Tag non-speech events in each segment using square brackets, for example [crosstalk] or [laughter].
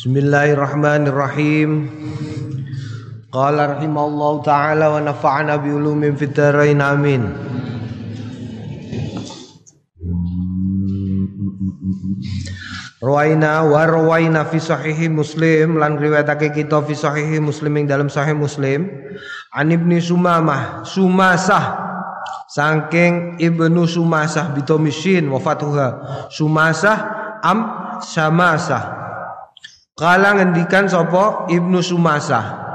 Bismillahirrahmanirrahim. Qala rahimallahu taala wa nafa'ana bi ulumin fid dharain amin. Rawaina wa rawaina fi sahihi Muslim lan riwayatake kita fi sahihi Muslim ing dalam sahih Muslim an Ibnu Sumamah Sumasah saking Ibnu Sumasah bitomishin wafatuha Sumasah am Samasah Kala ngendikan sapa Ibnu Sumasah.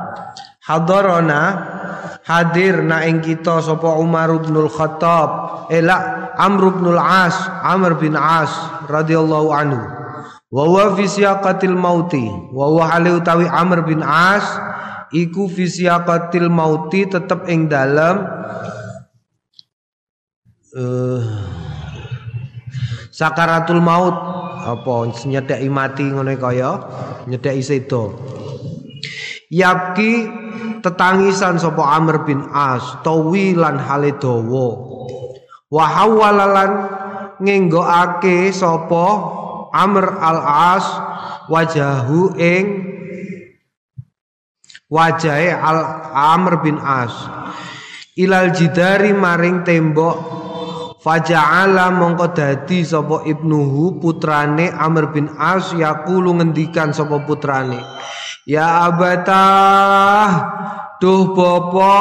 Hadarana hadir na ing kita sapa Umar bin Khattab, ela Amr bin As, Amr bin As radhiyallahu anhu. Wa huwa fi mauti, wa huwa Amr bin As iku fi siyaqatil mauti tetep ing dalem uh, sakaratul maut apa? Nyedeki mati ngono kaya? Nyedeki sedo Yabki tetangisan sapa Amr bin As tawilan hale dawa wa hawalalan ngenggokake sapa Amr al As wajahu ing wajahe al Amr bin As. Ilal jidari maring tembok Faja'ala mongko dadi sapa ibnuhu putrane Amr bin As yaqulu ngendikan sapa putrane Ya abatah duh bapa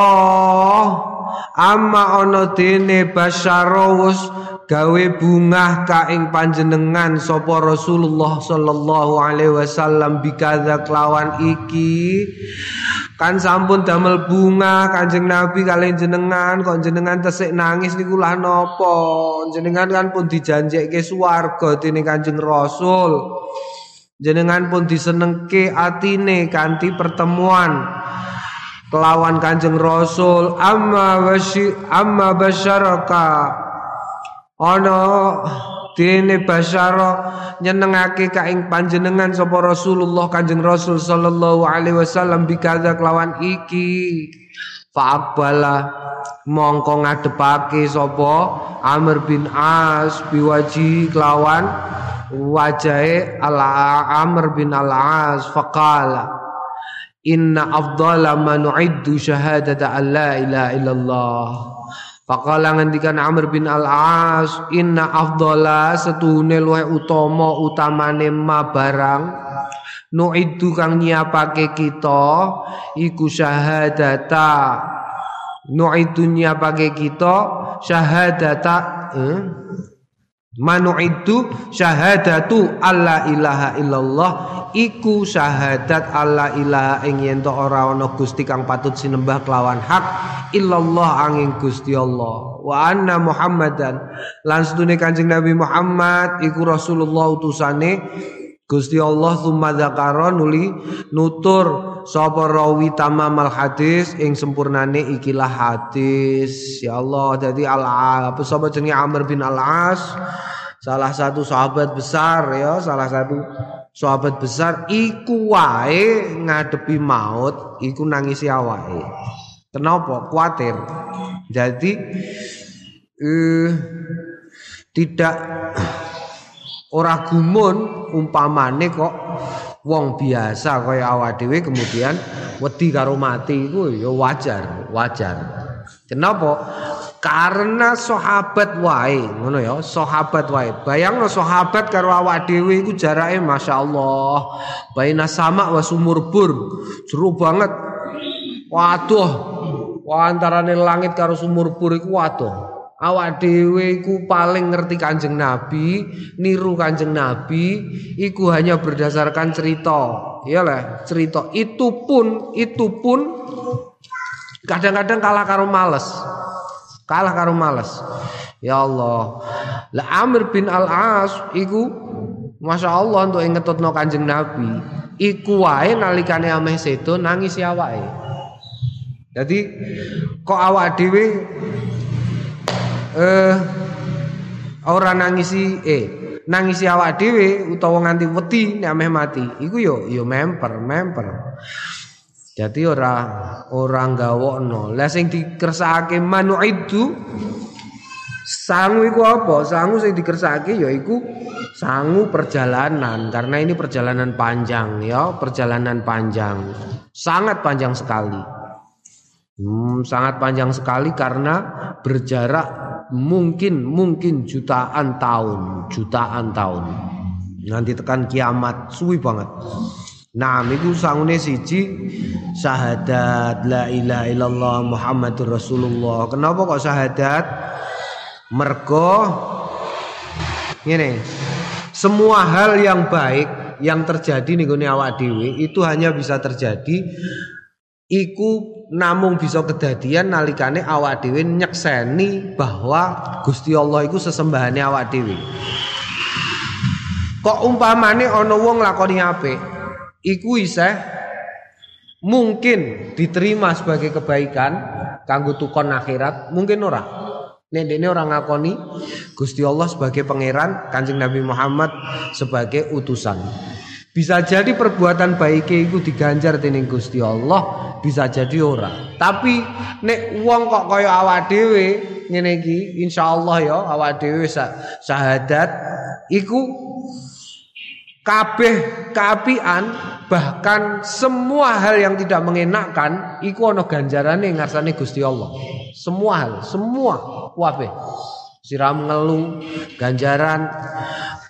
amma ana dene basyarawus gawe bungah ka ing panjenengan sapa Rasulullah sallallahu alaihi wasallam bikadza kelawan iki kan sampun damel bunga Kanjeng Nabi kalian jenengan kok jenengan tesik nangis niku lah napa jenengan kan pun dijanjekke swarga dene Kanjeng Rasul. Jenengan pun disenengke atine kanthi pertemuan kelawan Kanjeng Rasul. Amma wasy amma basyaraka ana dene basyara nyenengake ka ing panjenengan sapa Rasulullah Kanjeng Rasul sallallahu alaihi wasallam bikadza kelawan iki. Fa'abala mongko ngadepake sapa Amr bin As biwaji kelawan wajahe Al Amr bin Al As faqala Inna afdala ma nu'iddu syahadata an la ilaha illallah Faqala ngendikan Amr bin Al-As inna afdhala setune luwih utama utamane ma barang nu'idu kang nyiapake kita iku syahadata nu'idu nyiapake kita syahadata eh? Manu itu syahadatu alla ilaha illallah. Iku syahadat alla ilaha ing yen ora ana Gusti kang patut sinembah kelawan hak illallah angin Gusti Allah. Wa anna Muhammadan lan sedune Kanjeng Nabi Muhammad iku Rasulullah utusane Gusti Allah summa dzakara nuli nutur sapa rawi tamamal hadis ing sempurnane ikilah hadis. Ya Allah jadi al apa sapa jenenge Amr bin Al As salah satu sahabat besar ya salah satu sahabat besar. Iku wae ngadepi maut iku nangisi awake. Kenapa kuatir. Jadi eh, tidak ora gumun umpamane kok wong biasa kaya awak dhewe kemudian wedi karo mati iku ya wajar, wajar. Kenapa? Karena sahabat wae, ngono ya, sahabat wae. Bayangno sahabat karo awak dhewe iku jarake masyaallah. Baina sama wa sumur bur. Seru banget. Waduh. Wah antarane langit karo sumur bur iku waduh awak dhewe iku paling ngerti Kanjeng Nabi, niru Kanjeng Nabi iku hanya berdasarkan cerita. Iyalah, cerita. Itu pun itu pun kadang-kadang kalah karo males. Kalah karo males. Ya Allah. Lah Amir bin Al-As iku Masya Allah untuk ngetutno kanjeng Nabi Iku wae nalikane ameh sedo nangis ya awake Jadi kok awak dhewe eh ora nangisi eh nangisi awak dhewe utawa nganti wedi nek ameh mati iku yo yo memper memper jadi ora ora gawokno lah sing dikersakake manu itu Sangu iku apa? Sangu sing dikersake ya iku sangu perjalanan karena ini perjalanan panjang ya, perjalanan panjang. Sangat panjang sekali. Hmm, sangat panjang sekali karena berjarak mungkin mungkin jutaan tahun, jutaan tahun. Nanti tekan kiamat suwi banget. Nah, iku sangune siji syahadat la ilaha illallah Muhammadur Rasulullah. Kenapa kok syahadat? Mergo ngene. Semua hal yang baik yang terjadi nih awak dewi itu hanya bisa terjadi iku namung bisa kedadian nalikane awak dewi nyekseni bahwa Gusti Allah iku sesembahane awak dewi. Kok umpamane ana wong lakoni apik, iku isih mungkin diterima sebagai kebaikan kanggo tukon akhirat, mungkin ora. Nek dene orang ngakoni Gusti Allah sebagai pangeran, Kanjeng Nabi Muhammad sebagai utusan. Bisa jadi perbuatan baik itu diganjar dening Gusti Allah, bisa jadi ora. Tapi nek wong kok kaya awak dhewe ngene iki, insyaallah ya awak dhewe syahadat iku kabeh keapian bahkan semua hal yang tidak mengenakkan iku ana ganjarane ngarsane Gusti Allah. Semua hal, semua kabeh. Siram ngeluh, ganjaran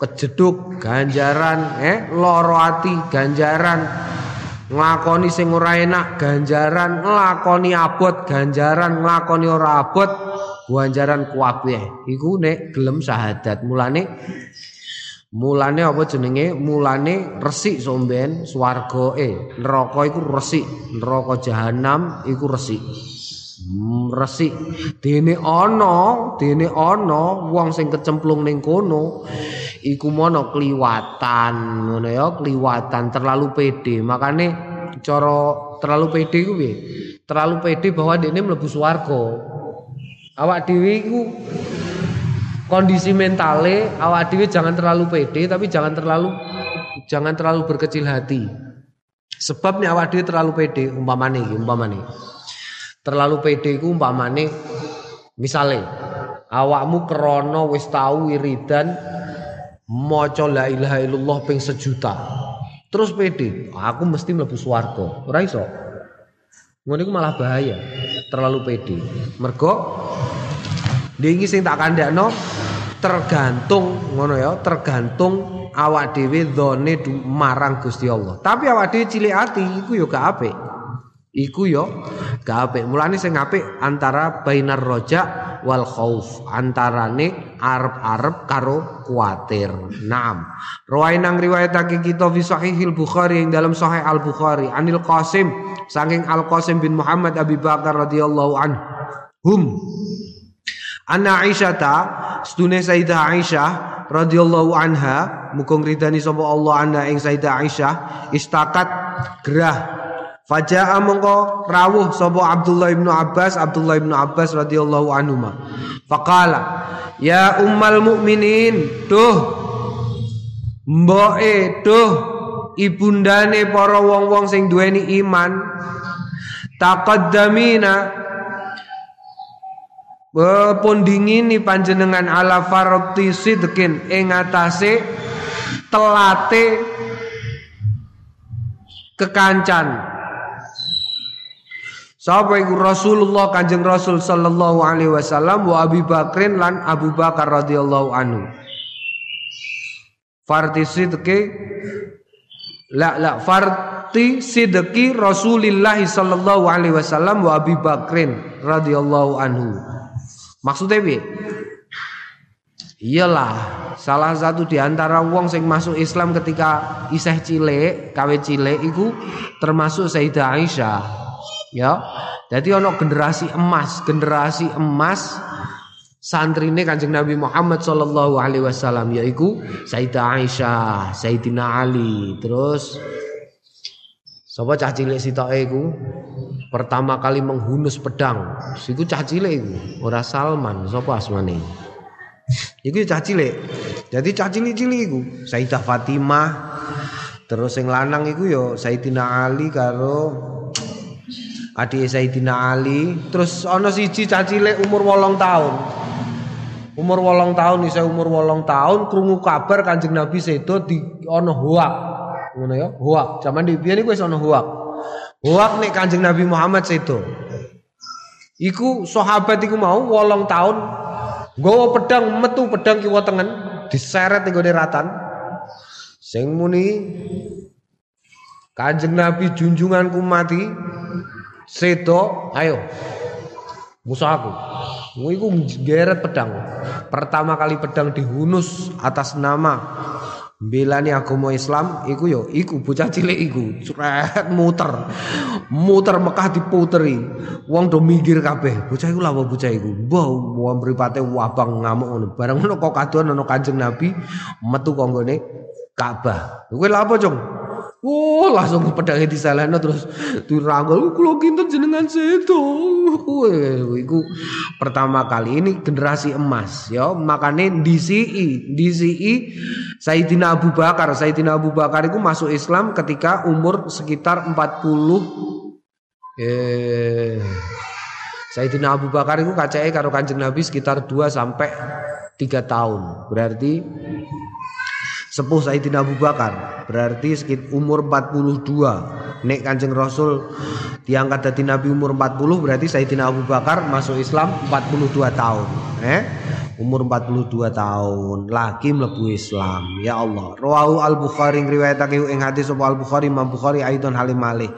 kejeduk, ganjaran eh loro ati, ganjaran nglakoni sing ora enak, ganjaran nglakoni abot, ganjaran nglakoni ora abot, ganjaran kuwabeh. Iku nek gelem syahadat. Mulane Mulane apa jenenge? Mulane resik somben swarga eh neraka iku resik, neraka jahanam iku resik. Resik. Dene ana, dene ana wong sing kecemplung ning kono iku mono kliwatan, ngono ya, kliwatan terlalu pede. Makane cara terlalu pede ku piye? Terlalu pede bahwa dene mlebu swarga. Awak dhewe iku kondisi mentale awak dhewe jangan terlalu pede tapi jangan terlalu jangan terlalu berkecil hati. Sebab nih awak dhewe terlalu pede umpamane umpamane. Terlalu pede iku umpamane misale awakmu krana wis tau wiridan maca la ilaha illallah ping sejuta. Terus pede, aku mesti mlebu swarga. Ora iso. Ngono iku malah bahaya. Terlalu pede. Mergo Dingi sing tak kandakno tergantung ngono ya, tergantung awak dhewe dzone marang Gusti Allah. Tapi awak dhewe cilik ati iku ya gak apik. Iku ya gak apik. Mulane sing apik antara bainar roja wal khauf, antarane arep-arep karo kuatir. Naam. Ruwai nang riwayatake kita fi sahihil Bukhari yang dalam sahih Al Bukhari Anil Qasim saking Al Qasim bin Muhammad Abi Bakar radhiyallahu anhu. Hum Anna Aisyah ta stune Sayyidah Aisyah radhiyallahu anha mukung ridani sapa Allah anha ing Sayyidah Aisyah istakat gerah Faja'a mongko rawuh sapa Abdullah ibnu Abbas Abdullah ibnu Abbas radhiyallahu anhu Faqala ya ummal mukminin tuh mboke tuh ibundane para wong-wong sing duweni iman taqaddamina pondingini panjenengan ala farati sidqin ing atase telate kekancan Sapa iku Rasulullah Kanjeng Rasul sallallahu alaihi wasallam wa Abi Bakrin lan Abu Bakar radhiyallahu anhu. Farti sidqi la la farti sidqi Rasulillah sallallahu alaihi wasallam wa Abi Bakrin radhiyallahu anhu. Maksudnya piye? Iyalah, salah satu di antara wong sing masuk Islam ketika iseh cilik, kawe cilik iku termasuk Sayyidah Aisyah. Ya. Jadi ono generasi emas, generasi emas santrine Kanjeng Nabi Muhammad sallallahu alaihi wasallam yaiku Sayyidah Aisyah, Sayyidina Ali, terus Sapa cah cilik sitoke iku pertama kali menghunus pedang. Iku cah cilik iku, ora Salman, sapa asmane? Iku cah cilik. Jadi cah cilik-cilik iku Sayyidah Fatimah. Terus yang lanang iku yo Sayyidina Ali karo adik Sayyidina Ali. Terus ana siji cah cilik umur 8 tahun. Umur wolong tahun saya umur wolong tahun krungu kabar Kanjeng Nabi sedo di ono huak. Ngono ya, huak. Zaman di biyen iku wis ono huak. Huak nek Kanjeng Nabi Muhammad sedo. Iku sahabat iku mau wolong tahun nggawa pedang metu pedang kiwa tengen diseret ning ratan. Sing muni Kanjeng Nabi junjunganku mati sedo ayo. Musuh aku. Iku geret pedang. Pertama kali pedang dihunus atas nama belani agama Islam iku yo iku bocah cilik iku. Cret muter. Muter Mekah diputeri. Wong do minggir kabeh. Bocah iku lawa bocah iku. Mbah wong mripate wabang ngamuk ngono. Bareng ngono kok kadoan ana Kanjeng Nabi metu kok nggone Ka'bah. Kowe lha Cung? Oh, langsung pedangnya disalahno terus dirangkul kula kinten jenengan sedo. Iku pertama kali ini generasi emas ya. Makanya DCI, DCI Sayyidina Abu Bakar, Sayyidina Abu Bakar itu masuk Islam ketika umur sekitar 40 eh Sayyidina Abu Bakar itu kacai karo Kanjeng Nabi sekitar 2 sampai 3 tahun. Berarti sepuh Sayyidina Abu Bakar. Berarti sekitar umur 42 nek Kanjeng Rasul diangkat dari Nabi umur 40 berarti Sayyidina Abu Bakar masuk Islam 42 tahun. Eh? Umur 42 tahun. Lagi mlebu Islam. Ya Allah. Rawahu al Bukhari riwayatake ing hadis sapa al Bukhari Imam Bukhari aidon halim malih.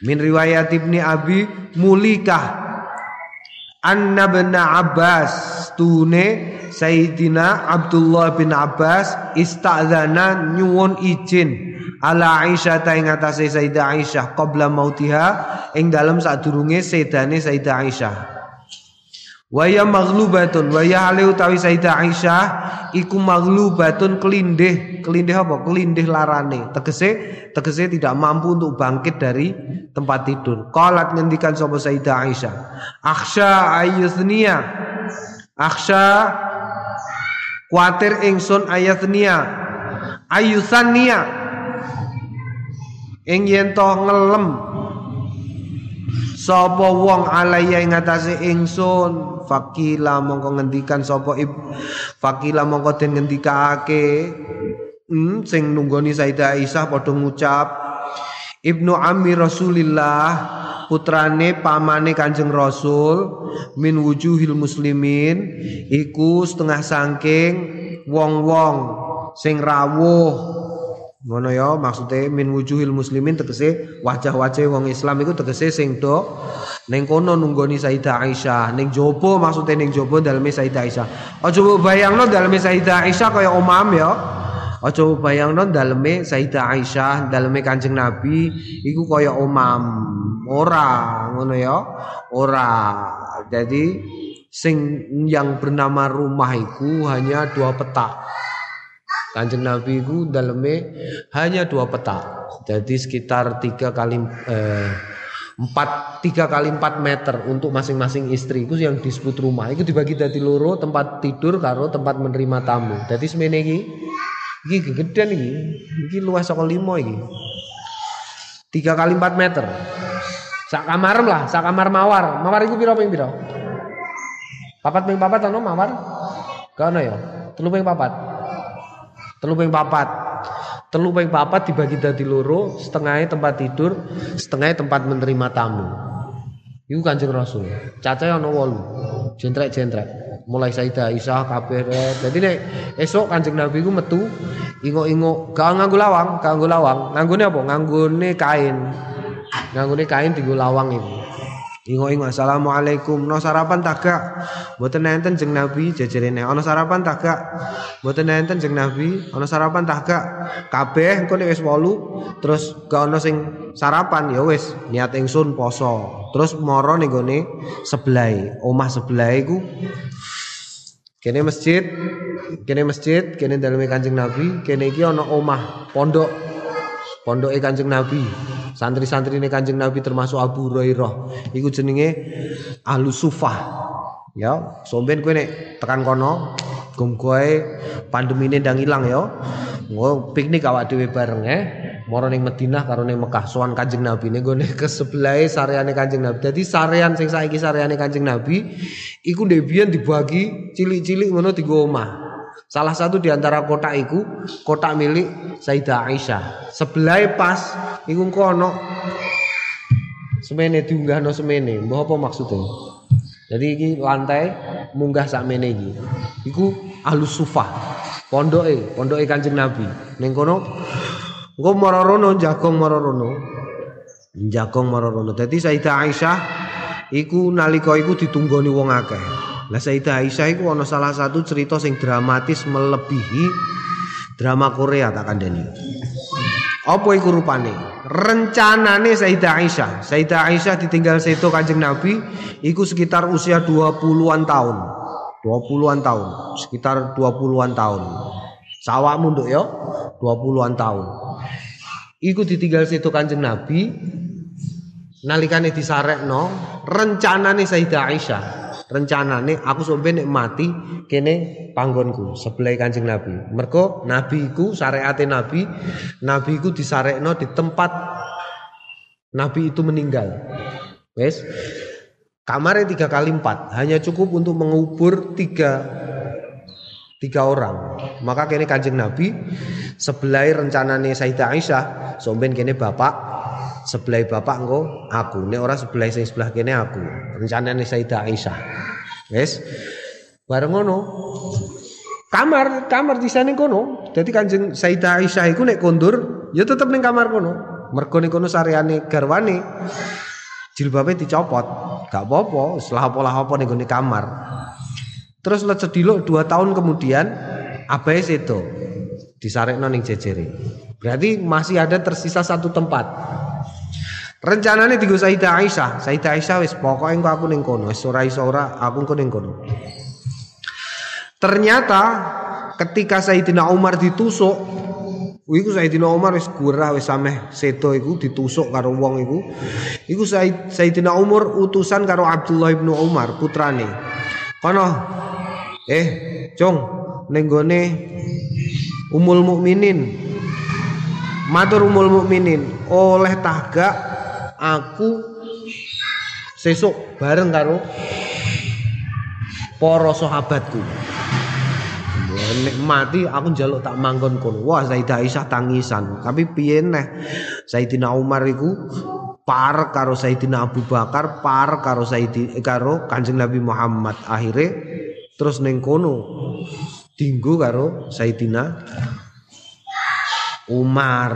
Min riwayat Ibni Abi Mulikah. Anna bin Abbas. Tune Sayyidina Abdullah bin Abbas istadzana nyuwun izin ala Aisyah ta ing atase Sayyidah Aisyah qabla mautiha ing dalem sadurunge sedane Sayyidah Aisyah. Waya maghlubatun waya hale utawi Sayyidah Aisyah iku maghlubatun kelindih. Kelindih apa? Kelindih larane. Tegese tegese tidak mampu untuk bangkit dari tempat tidur. Qalat ngendikan sapa Sayyidah Aisyah akhsha ayyuthniya akhsha Kuatir ingsun ayatnia ayusania ing yen to ngelem. Sapa wong alaya ing atase ingsun? Fakila mongko ngendikan sapa ib fakila mongko den ngendikake. Hmm, sing nunggoni Sayyidah Aisyah padha ngucap Ibnu Ammi Rasulillah putrane pamane Kanjeng Rasul min wujuhil muslimin iku setengah sangking wong-wong sing rawuh. Ngono ya maksudnya min wujuhil muslimin tegese wajah-wajah wong Islam iku tegese sing do ning kono nunggoni Sayyidah Aisyah. Ning jopo maksudnya ning jopo daleme Sayyidah Aisyah. Aja bayangno daleme Sayyidah Aisyah kaya omam ya. Aja bayangno daleme Sayyidah Aisyah, daleme Kanjeng Nabi iku kaya omam. Ora, ngono ya. Ora. Jadi sing yang bernama rumah iku hanya dua petak. Kanjeng Nabi iku daleme hanya dua petak. Jadi sekitar tiga kali eh, empat tiga kali empat meter untuk masing-masing istri itu yang disebut rumah itu dibagi dari loro tempat tidur karo tempat menerima tamu jadi semene iki Iki gedean iki. Iki luas saka limo iki. Tiga kali empat meter. Sak kamar lah, sak kamar mawar. Mawar iku piro ping piro? Papat ping papat ono mawar? Gak ono ya. Telu ping papat. Telu ping papat. Telu ping papat dibagi dadi loro, setengahnya tempat tidur, setengahnya tempat menerima tamu. Iku Kanjeng Rasul. Cacahe ana 8. Jentrek-jentrek. Mulai Sayyidah Aisyah kabeh. Dadi nek esuk Kanjeng Nabi ku metu ingo-ingo gak nganggo lawang, gak nganggo lawang. Nganggone apa? Nganggone kain. Nganggone kain dienggo lawang iku. Ingo-ingo assalamualaikum. No sarapan tak gak? Mboten jeng Nabi jejerene. Ana sarapan tak gak? Mboten jeng Nabi. Ana sarapan tak gak? Kabeh engko nek wis 8 terus gak ana sing sarapan ya wis niat ingsun poso. Terus moro ning gone sebelah, omah sebelah iku kene masjid, kene masjid, kene daleme Kanjeng Nabi, kene iki ana omah pondok pondoke Kanjeng Nabi. Santri-santrine Kanjeng Nabi termasuk Abu Hurairah. Iku jenenge Ahlu Sufah. Ya, somben kowe nek tekan kono, gum kowe pandemine ndang ilang ya. Ngo piknik awak dhewe bareng eh. mara ning Madinah karo Mekah sowan Kanjeng Nabi ning gone ke sebelah sareane Kanjeng Nabi. Dadi sarean sing saiki sareane Kanjeng Nabi iku biyen dibagi cilik-cilik ngono dienggo omah. Salah satu di antara kotak iku kotak milik Sayyidah Aisyah. Sebelah pas iku kono semene diunggahno semene. Mbah apa maksudnya? Jadi iki lantai munggah sakmene iki. Iku alus sufah. Pondoke, pondoke Kanjeng Nabi. Ning kono engko marorono jagong marorono. Jagong marorono. Dadi Sayyidah Aisyah iku nalika iku ditunggoni wong akeh. Lah Sayyidah Aisyah iku ana salah satu cerita sing dramatis melebihi drama Korea tak kandhani. Apa iku rupane? Rencanane Sayyidah Aisyah. Sayyidah Aisyah ditinggal seto Kanjeng Nabi iku sekitar usia 20-an tahun. 20-an tahun, sekitar 20-an tahun. Sawakmu nduk ya, 20-an tahun. Iku ditinggal situ Kanjeng Nabi nalikane disarekno rencanane Sayyidah Aisyah. Rencanane aku sampe nek mati kene panggonku sebelah Kanjeng Nabi. Mergo Nabi iku syariate Nabi, Nabi iku disarekno di tempat Nabi itu meninggal. Wes, Kamarnya tiga kali empat, hanya cukup untuk mengubur tiga tiga orang. Maka kini kanjeng Nabi sebelah rencananya Sayyidah Aisyah, somben kini bapak sebelah bapak engko aku. Ini orang sebelah sing sebelah kini aku. Rencananya Sayyidah Aisyah. Yes. Bareng ngono. Kamar kamar di sana kono. Jadi kanjeng Sayyidah Aisyah iku nek kondur, ya tetep ning kamar kono. Mergo ning kono sareane garwane jilbabnya dicopot gak apa-apa setelah apa-apa nih gue kamar terus let sedilo dua tahun kemudian abai itu disarek noning jejeri berarti masih ada tersisa satu tempat rencananya tiga Sayyidah Aisyah Sayyidah Aisyah wis pokoknya aku ning kono wis ora iso ora aku engko ning kono ternyata ketika Sayyidina Umar ditusuk Iku Sayyidina Umar wis gurah wis sameh sedo iku ditusuk karo wong iku. Iku Sayyidina Umar utusan karo Abdullah bin Umar putrane. Kono eh Jong ning gone Umul Mukminin. Matur Umul Mukminin, oleh tahga aku sesuk bareng karo para sahabatku. nek mati aku njaluk tak manggon kono. Wah, Sayyidah Aisyah tangisan. Tapi piye neh? Sayyidina Umar iku par karo Sayyidina Abu Bakar, par karo Sayyidi karo Kanjeng Nabi Muhammad. Akhire terus ning kono dinggo karo Sayyidina Umar.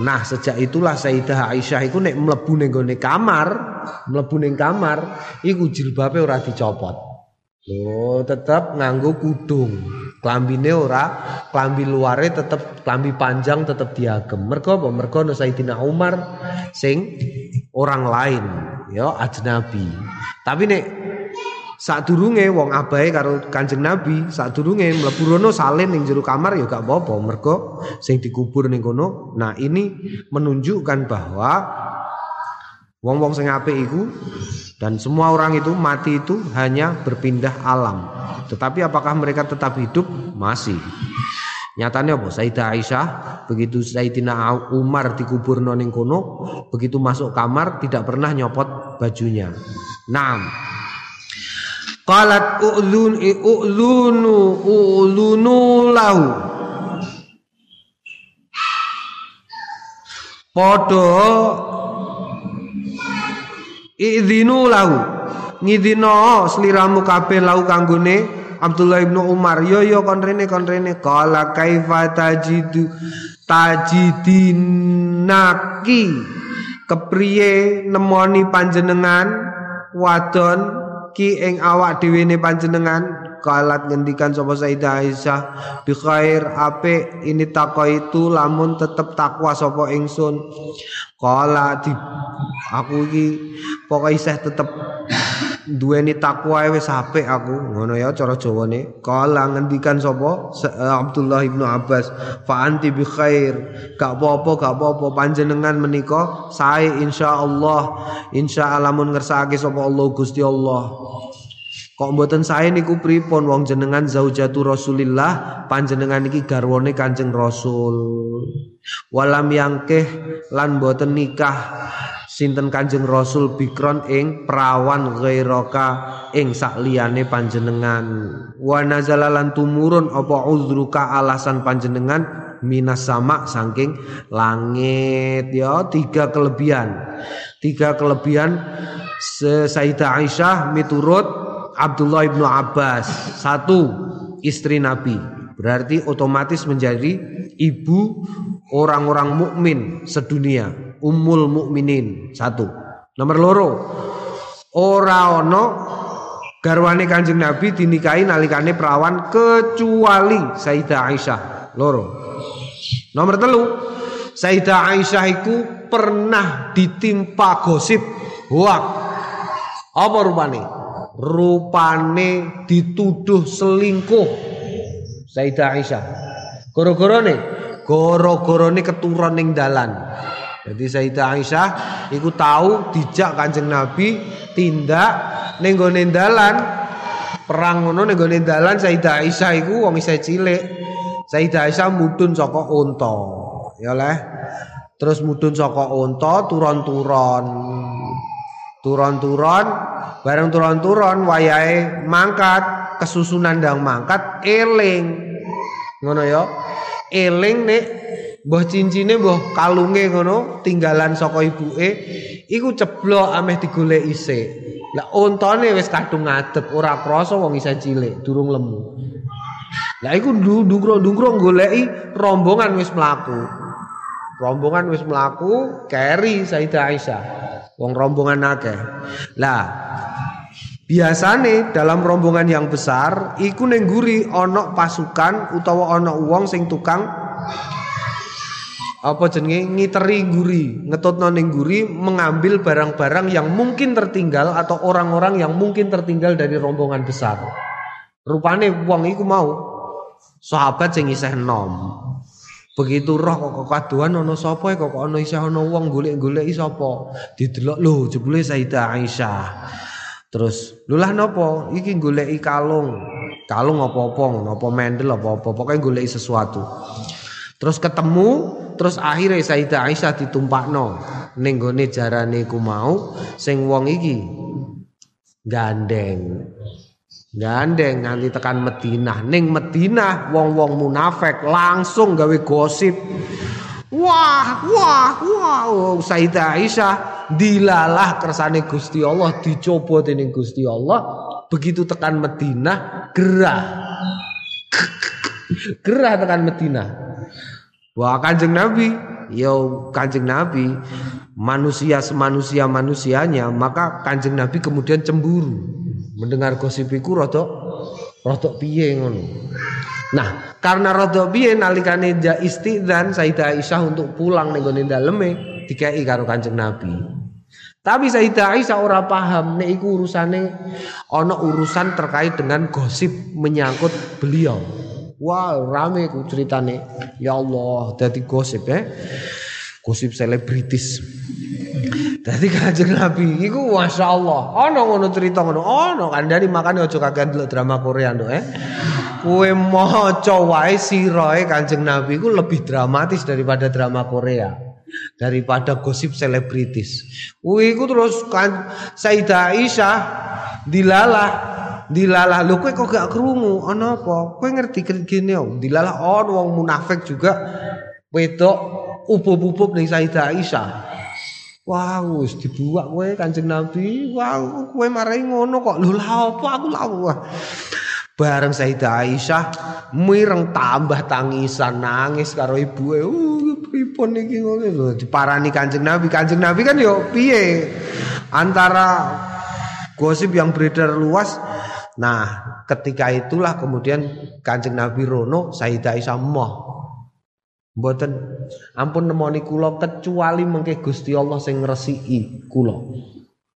Nah, sejak itulah Sayyidah Aisyah iku nek mlebu ning kamar, mlebu ning kamar, iku jilbabe ora dicopot. Loh, tetap nganggo kudung. Klambine ora, klambi luare tetep klambi panjang tetep diagem. Mergo apa? Mergo no Sayyidina Umar sing orang lain, ya ajnabi. Tapi nek sadurunge wong abahe karo Kanjeng Nabi, sadurunge mlebu rono salin ning jero kamar ya gak apa-apa. Mergo sing dikubur ning kono. Nah, ini menunjukkan bahwa wong-wong sing apik iku dan semua orang itu mati itu hanya berpindah alam. Tetapi apakah mereka tetap hidup? Masih. Nyatanya apa? Sayyidah Aisyah begitu Sayyidina Umar dikubur noning kono, begitu masuk kamar tidak pernah nyopot bajunya. Naam. Qalat u'lun u'lunu u'lunu lahu. Podo Idzinu lahu. Ngidino sliramu kabeh lahu kanggone Abdullah ibnu Umar. Yo yo kon rene. Qala kaifa tajidu tajidinaki. Kepriye nemoni panjenengan wadon ki ing awak dhewe ne panjenengan kalat ngendikan sapa Sayyidah Aisyah bi khair ape ini takwa itu lamun tetep takwa sapa ingsun. Kala di aku iki pokoke isih tetep duweni takwa wis apik aku ngono ya cara Jawane. Kala ngendikan sapa eh, Abdullah ibnu Abbas fa anti bi khair. Gak apa-apa gak apa-apa panjenengan menika sae insyaallah insyaallah mun ngersakake sapa Allah Gusti Allah Kok mboten sae niku pripun wong jenengan zaujatu Rasulillah panjenengan iki garwane Kanjeng Rasul. Walam yangkeh lan mboten nikah sinten Kanjeng Rasul bikron ing perawan ghairaka ing sakliyane panjenengan. Wa nazalalan tumurun apa uzruka alasan panjenengan minas sama saking langit ya tiga kelebihan. Tiga kelebihan Sayyidah Aisyah miturut Abdullah ibnu Abbas satu istri Nabi. Berarti otomatis menjadi ibu orang-orang mukmin sedunia ummul mukminin satu. Nomor loro ora ono garwane kanjeng Nabi dinikahi nalikane perawan kecuali Sayyidah Aisyah. Loro. Nomor telu Sayyidah Aisyah itu pernah ditimpa gosip wah apa rupane rupane dituduh selingkuh. Sayyidah Aisyah. Goro-gorone? Goro-gorone keturun ning dalan. Jadi Sayyidah Aisyah iku tahu dijak Kanjeng Nabi tindak ning dalan. Perang ngono ning dalan Sayyidah Aisyah iku wong isih cilik. Sayyidah Aisyah mudun saka unta. Ya leh. Terus mudun saka unta turun-turun. Turun-turun bareng turun-turun wayahe mangkat kesusunan dang mangkat eling. Ngono ya. Eling nek mbah cincine mbah kalunge ngono tinggalan saka ibuke iku ceblok ameh digolek isik. Lah ontone wis kadung ngadep ora krasa wong isa cilik durung lemu. Lah iku ndungkro-ndungkro goleki rombongan wis mlaku rombongan wis mlaku keri Sayyidah Aisyah wong rombongan akeh. Lah, biasane dalam rombongan yang besar iku ning guri ana pasukan utawa ana wong sing tukang apa jenenge ngiteri guri, ngetutno ning guri mengambil barang-barang yang mungkin tertinggal atau orang-orang yang mungkin tertinggal dari rombongan besar. Rupane wong iku mau sahabat sing isih nom. Begitu roh kok kaduan ana sapa kok ana isih ana wong golek-goleki sapa. Didelok lho jebule Sayyidah Aisyah. Terus lulah nopo iki goleki kalung. Kalung apa-apa ngono apa mendel apa-apa pokoke goleki sesuatu. Terus ketemu terus akhirnya Sayyidah Aisyah ditumpakno ning gone jarane ku mau sing wong iki gandeng. Gandeng nganti tekan Madinah. Ning Madinah wong-wong munafik langsung gawe gosip. Wah, wah, wah, oh, Sayyidah Aisyah dilalah kersane Gusti Allah, dicoba dening Gusti Allah. Begitu tekan Madinah, gerah. [laughs] gerah tekan Madinah. Wah, Kanjeng Nabi, yo Kanjeng Nabi manusia semanusia manusianya, maka Kanjeng Nabi kemudian cemburu mendengar gosip iku rada rada piye ngono. Nah, karena rada piye nalikane ja istidzan Sayyidah Aisyah untuk pulang ning gone daleme dikai karo Kanjeng Nabi. Tapi Sayyidah Aisyah ora paham nek iku urusane ana urusan terkait dengan gosip menyangkut beliau. Wah, rame ku ceritane. Ya Allah, dadi gosip ya. Gosip selebritis. Dadi Kanjeng Nabi iku masyaallah. Ana ngono cerita ngono. Ana kandhani makane aja kakean delok drama Korea nduk eh. Kowe maca wae sirahe Kanjeng Nabi iku lebih dramatis daripada drama Korea. Daripada gosip selebritis. Kuwi iku terus kan Sayyidah Aisyah dilalah dilalah lho kowe kok gak krungu ana apa kowe ngerti kene dilalah ono wong munafik juga wedok ubub-ubub ning Sayyidah Aisyah Wah, wis dibuak kowe Nabi. Wah, kowe marai ngono kok. Lho lha apa aku lha. Bareng Sayyidah Aisyah mireng tambah tangisan nangis karo ibuke. Uh, pripun iki ngono diparani Kanjeng Nabi. Kanjeng Nabi kan yo piye? Antara gosip yang beredar luas Nah, ketika itulah kemudian Kanjeng Nabi Rono Sayyidah Aisyah moh Mboten ampun nemoni kula kecuali mengke Gusti Allah sing ngresiki kula.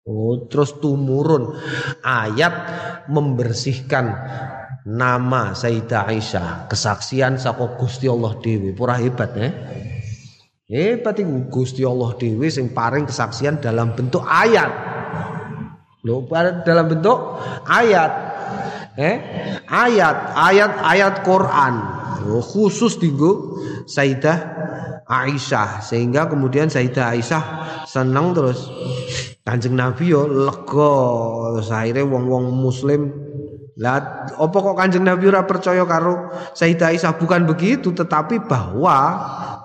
Oh, terus tumurun ayat membersihkan nama Sayyidah Aisyah, kesaksian saka Gusti Allah dhewe. Pura hebat eh. Hebat iku Gusti Allah dhewe sing paring kesaksian dalam bentuk ayat. Lho, dalam bentuk ayat. Eh? Ayat, ayat ayat Quran. Oh, khusus tinggu Sayyidah Aisyah. Sehingga kemudian Sayyidah Aisyah senang terus. Kanjeng Nabi yo lega. Terus akhirnya wong-wong muslim lah apa kok Kanjeng Nabi ora percaya karo Sayyidah Aisyah? Bukan begitu tetapi bahwa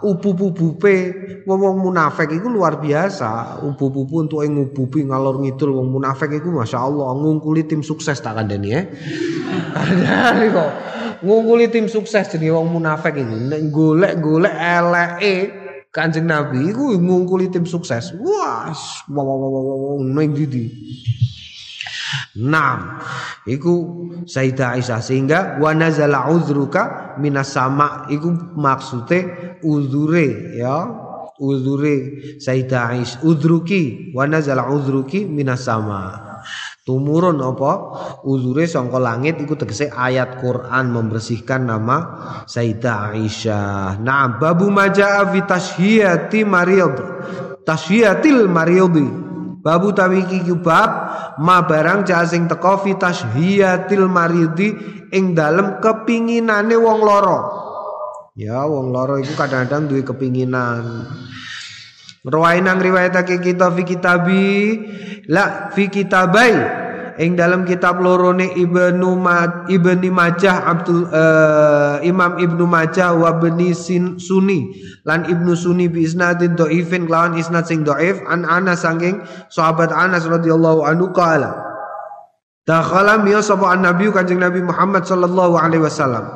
ubu-ubupe wong munafik itu luar biasa. Ubu-ubu untuk ngububi ngalor ngidul wong munafik itu Masya Allah ngungkuli tim sukses tak kandani ya [laughs] ada kok ngungkuli tim sukses jadi wong munafik itu golek-golek eleke Kanjeng Nabi itu ngungkuli tim sukses wah wow didi Naam. Iku Sayyidah Aisyah sehingga wa nazala uzruka minas sama iku maksude uzure ya. Uzure Sayyidah Aisyah udruki wa nazala uzruki minas sama. Tumurun apa? Uzure sangka langit iku tegese ayat Quran membersihkan nama Sayyidah Aisyah. Nah, babu majaa fi tashhiyati mariyad. Tashhiyatil mariyadi Babu tawi iki bab ma barang sing teko fi tashhiyatil maridi ing dalem kepinginane wong loro. Ya wong loro iku kadang-kadang duwe kepinginan. Rawainang riwayatake kita fi kitabi la fi kitabai. Ing dalam kitab lorone Ibnu Mat Ibni Majah Abdul uh, Imam Ibnu Majah wa Bani Sunni. Lan Ibnu Sunni bi isnadin dhaifin lawan isnad sing dhaif an Anas saking sahabat Anas radhiyallahu anhu qala Dakhala miya sapa Nabi Kanjeng Nabi Muhammad sallallahu alaihi wasallam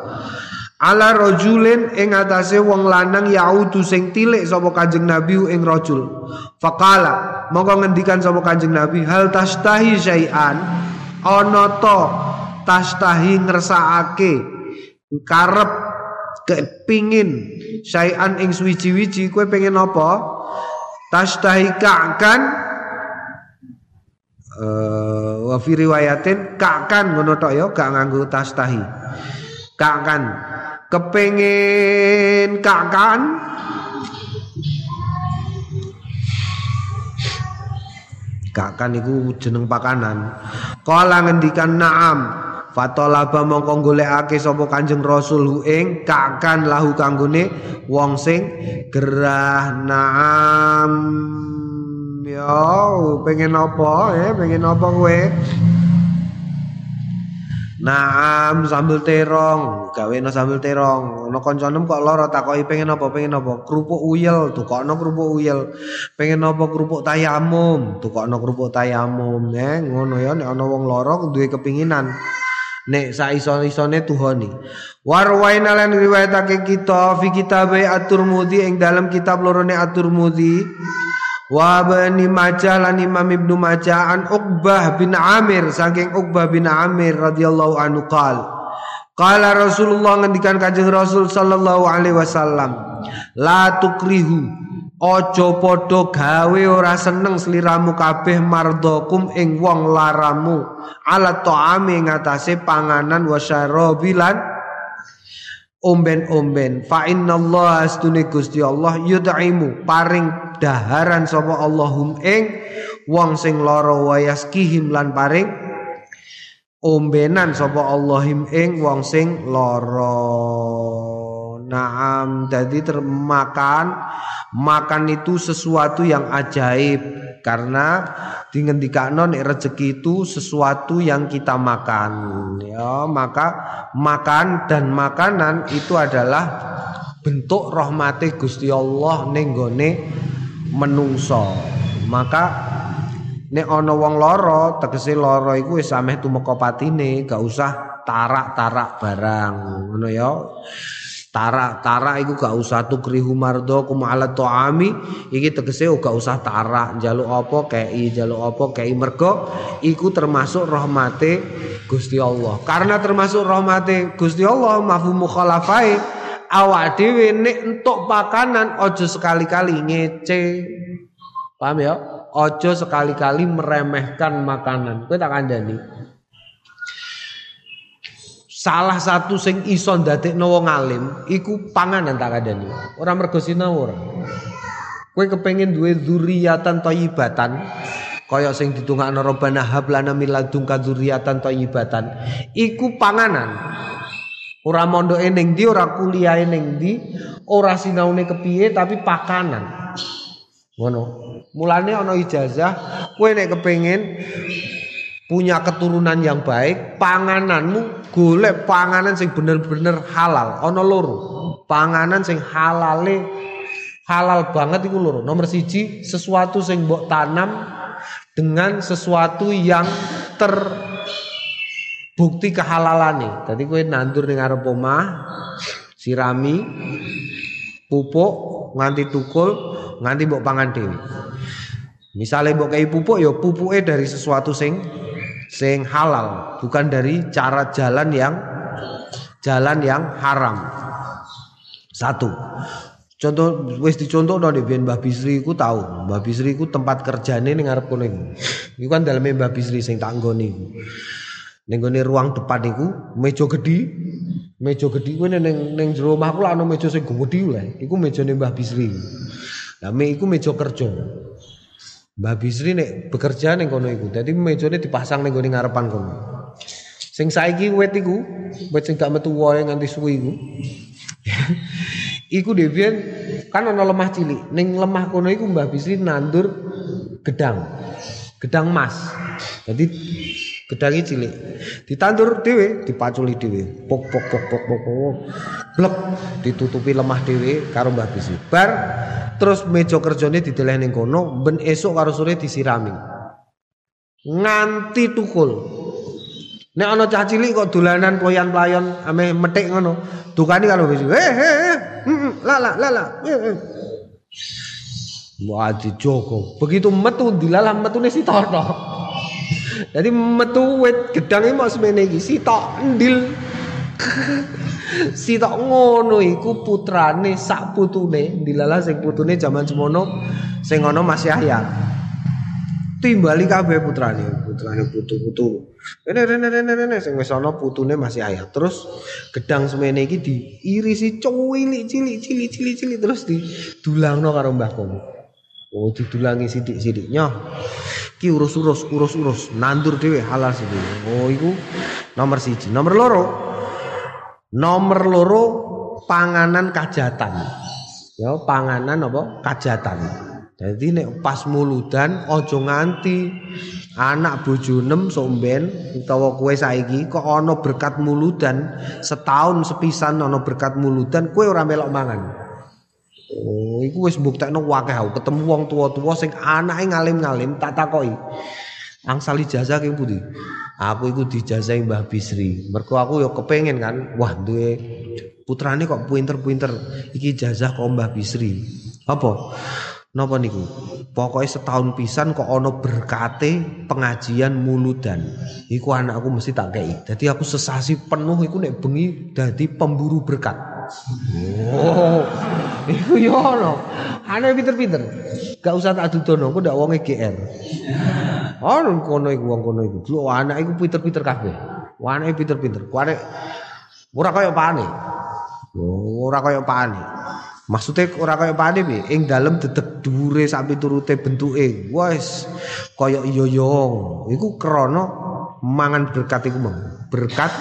ala rajulin ing atase wong lanang yaudu sing tilik sapa Kanjeng Nabi ing rajul faqala monggo ngendikan sapa Kanjeng Nabi hal tastahi syai'an? Ana ta tastahi ngersakake karep kepingin syai'an ing suwi-wiji kowe pengen apa? Tastahi ka'kan uh, wa fi riwayatin ka'kan ngono tok ya gak nganggo tastahi ka'kan kepengen kakan kakan itu jeneng pakanan. Kala ngendikan naam Fatolaba mongko golekake sapa Kanjeng Rasul ing kakan lahu kanggone wong sing gerah naam. Yo pengen apa eh? Pengen apa kowe Naam sambel terong, gawe sambel terong. No konconem kok loro takoki pengen apa? Pengen apa? Kerupuk uyel, tukokno kerupuk uyel. Pengen apa kerupuk tayamum, tukokno kerupuk tayamum. Eh, ngono ya nek ana wong loro duwe kepinginan. Nek saiso-isone tuhoni. Warwaina lan riwayatake kita fi kitab At-Tirmidzi ing dalam kitab lorone At-Tirmidzi Wa bani Majah Imam Ibnu Majah an Uqbah bin Amir saking Uqbah bin Amir radhiyallahu anhu qal. Qala Rasulullah ngendikan Kanjeng Rasul sallallahu alaihi wasallam la tukrihu Ojo podo gawe ora seneng sliramu kabeh mardokum ing wong laramu ala ta'ami ngatasé panganan wa syarabilan omben-omben. Fa innallaha astune Gusti Allah yud'imu paring daharan sapa Allahum ing wong sing lara wayaskihim lan paring ombenan sapa Allahim ing wong sing lara. Naam jadi termakan makan itu sesuatu yang ajaib karena dingendikano nek rezeki itu sesuatu yang kita makan. Ya maka makan dan makanan itu adalah bentuk rahmati Gusti Allah ning menungso. Maka nek ana wong lara tegese lara iku wis ameh tumeka patine gak usah tarak-tarak barang ngono ya tarak-tarak iku gak usah tukrihu mardo kumala to'ami iki tegese gak usah tarak njaluk apa kei njaluk apa kei mergo iku termasuk rahmate Gusti Allah karena termasuk rahmate Gusti Allah mafhum mukhalafai awak dhewe nek entuk pakanan ojo sekali-kali ngece. Paham ya? Ojo sekali-kali meremehkan makanan. Kowe tak kandhani. Salah satu sing iso ndadekno wong alim iku panganan tak kandhani. Ora mergo sinau ora. Kowe kepengin duwe dzurriatan thayyibatan, kaya sing ditungakno robana hablana min ladunka dzurriatan iku panganan ora mondoke ning ndi ora kuliahe ning ndi ora sinaune kepiye tapi pakanan ngono mulane ana ijazah kowe nek kepengin punya keturunan yang baik pangananmu golek panganan sing bener-bener halal ana loro panganan sing halale halal banget iku loro nomor siji sesuatu sing mbok tanam dengan sesuatu yang terbukti kehalalane. Tadi kue nandur ning arep sirami, pupuk nganti tukul, nganti mbok pangan dhewe. Misalnya mbok kei pupuk ya pupuke dari sesuatu sing sing halal, bukan dari cara jalan yang jalan yang haram. Satu. Contoh wis dicontoh di biyen Mbah Bisri iku tau. Mbah Bisri iku tempat kerjane ning ngarep kono iku. Iku kan daleme Mbah Bisri sing tak nggone iku. Ruang depan iku meja gedhi. Meja gedhi kuwi ning ning jero lah ana meja sing gedhi lah. Iku mejane Mbah Bisri. Lah me meja kerja. Mbah Bisri nek bekerja ning kono iku. Dadi mejane dipasang ning gone ngarepan kono. Sing saiki wit iku, wit sing gak metu wae nganti suwi iku. [laughs] Iku Devian kan ono lemah cilik. Ning lemah kono iku Mbah Bisri nandur gedang. Gedang emas. Jadi gedangnya cilik. Ditandur dhewe, dipaculi dhewe. Pok pok pok pok pok pok. Blek ditutupi lemah dhewe karo Mbah Bisri. Bar terus meja kerjane dideleh ning kono, ben esuk karo sore disirami. Nganti tukul. Nek ana cah cilik kok dolanan ployan-playon ame metik ngono, dukani kalau wis. Eh eh eh. La la la la. Wah dijogo. Begitu metu dilalah metune sitono. Jadi metu wit gedange mau semene iki sitok ndil. [laughs] sitok ngono iku putrane sak putune dilalah sing putune jaman semono sing masih ayat. timbali kabeh putrane putrane putu-putu rene rene rene rene sing wis putune masih ayat terus gedang semene iki diirisi cilik cilik cilik cilik cilik terus didulangno karo Mbah Komo oh didulangi sithik-sithik nyoh. Ki urus-urus urus-urus. Nandur dhewe halal sih oh iku nomor siji. Nomor loro. Nomor loro panganan kajatan. Ya panganan apa? Kajatan. Jadi nek pas muludan ojo nganti anak bojo nem somben utawa kue saiki kok ana berkat muludan setahun sepisan ana berkat muludan kue ora melok mangan. Oh, iku wis mbuktekno wakeh aku ketemu wong tua-tua sing anake ngalim-ngalim tak takoki. Angsal ijazah ki pundi? Aku iku dijazahi Mbah Bisri. Mergo aku ya kepengin kan, wah duwe putrane kok pinter-pinter iki ijazah kok Mbah Bisri. Apa? Napa niku? Pokoknya setahun pisan kok ono berkate pengajian muludan. Iku anakku mesti tak kei. Jadi aku sesasi penuh iku nek bengi dadi pemburu berkat. Oh, [laughs] iku yo ono. Ane pinter-pinter. Gak usah tak dudono, aku ndak wonge GR. Ono kono iku wong kono iku. Lho anak iku pinter-pinter kabeh. Anake pinter-pinter. Ku arek ora kaya pane. Ora kaya pane. Maksudnya ora kaya pane piye? Ing dalem dedek dhuwure sampe turute bentuke. Wes kaya yoyong. Iku krana mangan berkat iku mong. Berkat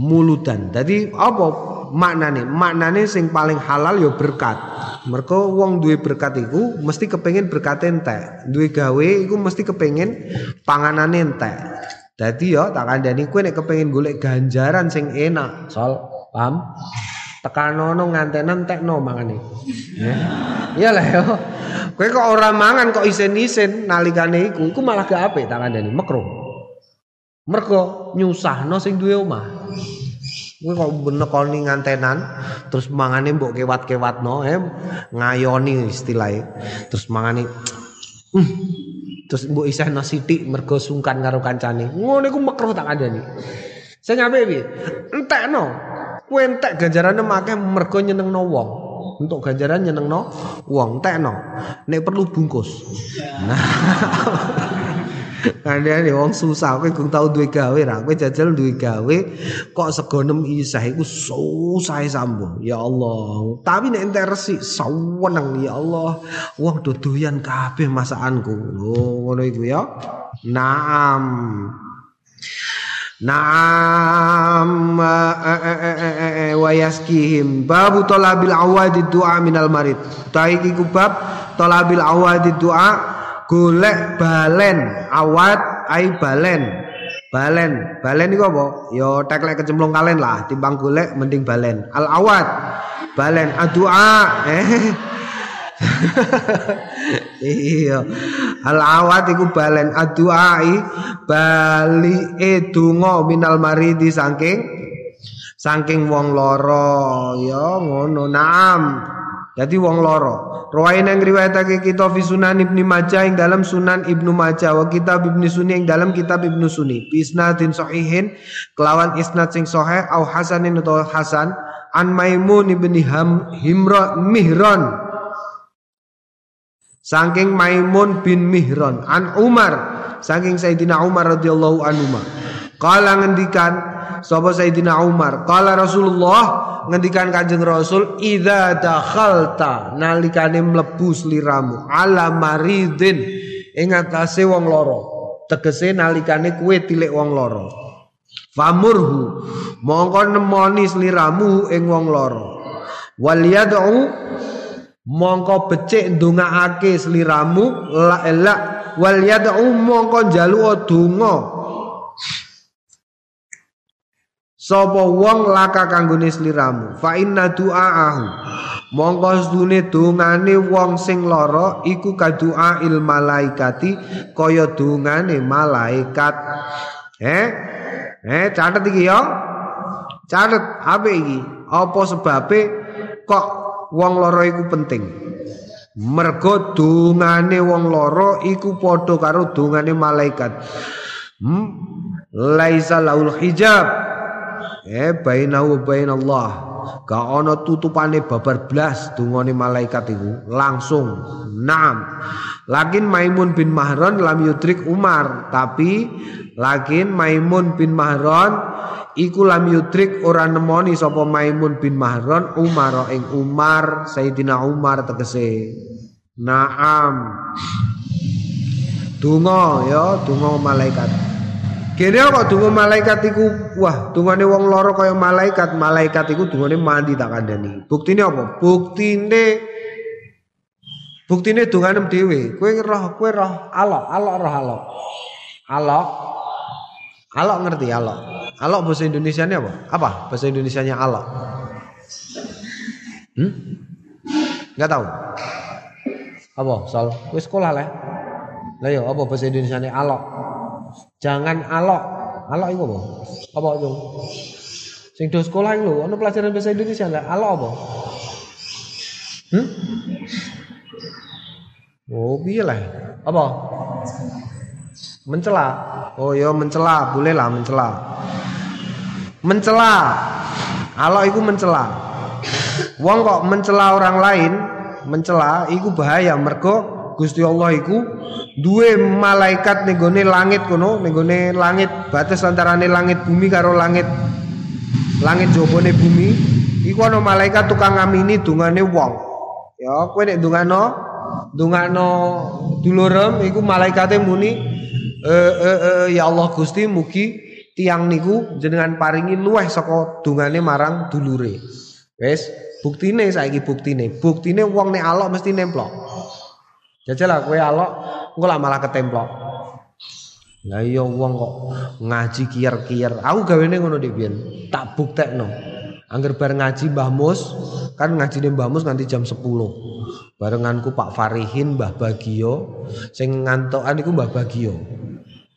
muludan. Dadi apa maknane? Maknane sing paling halal ya berkat. Mergo wong duwe berkat iku mesti kepengin berkat entek. Duwe gawe iku mesti kepengin panganane entek. Dadi ya tak kandhani kowe nek kepengin golek ganjaran sing enak, Sol. Paham? tekanono ngantenan tekno mangane. Ya. Iyalah yo. Kowe kok ora mangan kok isin-isin nalikane iku, iku malah gak apik tak kandhani, mekro. Mergo nyusahno sing duwe omah. Kowe kok benekoni ngantenan terus mangane mbok kewat-kewatno, eh ngayoni istilahnya. Terus mangane mm, terus mbok isihno sithik mergo sungkan karo kancane. Ngono iku mekro tak kandhani. Sing apik piye? Entekno. Kowe entek ganjarane make mergo nyenengno wong. Untuk ganjaran nyenengno wong, entekno. Nek perlu bungkus. Nah. [laughs] Kandhane wong susah kowe gung tau duwe gawe ra? Kowe jajal duwe gawe kok segonem isah iku susah sambung. Ya Allah. Tapi nek entek resik saweneng ya Allah. Wong do doyan kabeh masakanku. Lho ngono iku ya. Naam. Naam. Wa yaskihim. Babu talabil awadi du'a minal marid. Taiki kubab talabil awadi du'a golek balen awat ai balen. Balen balen iku apa? Ya teklek kecemplung kalen lah timbang golek mending balen. Al awat balen adua eh. [laughs] Iya. Al awat iku balen aduai bali edungo minal maridi saking saking wong loro ya ngono naam jadi wong loro. Rawain yang riwayatake kita fi Sunan Ibnu Majah ing dalam Sunan Ibnu Majah wa kitab Ibnu Sunni ing dalam kitab Ibnu Sunni. Bi isnadin sahihin kelawan isnad sing sahih au hasanin atau hasan an Maimun ibni Ham Himra Mihran. Saking Maimun bin Mihran an Umar saking Sayyidina Umar radhiyallahu anhu. Kala ngendikan sapa Sayyidina Umar, kala Rasulullah ngendikan Kanjeng Rasul idza dakhalta nalikane mlebu sliramu ala maridin. Ing atase wong loro tegese nalikane kuwe tilik wong loro famurhu mongko nemoni sliramu ing wong loro wal yad'u mongko becik ndongaake sliramu la ela wal yad'u mongko njaluk donga Sapa wong laka kanggone sliramu? Fa inna du'aahu. Mongko sedune dongane wong sing lara iku kadua il malaikati kaya dongane malaikat. Eh eh catet iki ya? Catet apa iki? Apa sebabe kok wong lara iku penting? Mergo dongane wong lara iku padha karo dongane malaikat. Hmm? Laisa laul hijab eh bainahu bain Allah gak ana tutupane babar blas dungane malaikat iku. Langsung. Naam. Lakin Maimun bin Mahran lam yudrik Umar. Tapi lakin Maimun bin Mahran iku lam yudrik ora nemoni sapa Maimun bin Mahran Umar. Ing Umar Sayyidina Umar tegese. Naam. Dungo ya dungo malaikat Kene kok donga malaikat iku wah dungane wong loro kaya malaikat, malaikat iku dungane mandi tak kandhani. Buktine apa? Buktine Buktine dungane dhewe. Kowe roh, kowe roh alok, alok roh alok. Alok. Alok ngerti alok. Alok bahasa Indonesianya apa? Apa bahasa Indonesianya alok? Hmm? Enggak tahu. Apa? Soal kowe sekolah lah. Lah yo apa bahasa Indonesianya alok? Jangan alok. Alok iku apa? Apa itu? Sing do sekolah iku ono pelajaran bahasa Indonesia lah. Alok apa? Hmm? Oh, piye lah? Apa? Mencela. Oh ya mencela, boleh lah mencela. Mencela. Alok iku mencela. Wong kok mencela orang lain, mencela iku bahaya mergo Gusti Allah iku duwe malaikat ning langit kono, ning langit batas antarane langit bumi karo langit langit jobone bumi. Iku ana malaikat tukang ngamini dungane wong. Ya, kowe nek dungano dungano dulurem iku malaikate muni e, e, e, ya Allah Gusti mugi tiang niku jenengan paringi luweh saka dungane marang dulure. Wis, buktine saiki buktine. Buktine wong nek alok mesti nemplok. Jajal lah kowe alok engko lah malah ketemplok. Lah iya wong kok ngaji kiyer-kiyer. Aku gawene ngono dik biyen. Tak buktekno. Angger bar ngaji Mbah Mus, kan ngajine Mbah Mus nganti jam 10. Barenganku Pak Farihin, Mbah Bagio, sing ngantokan iku Mbah Bagio.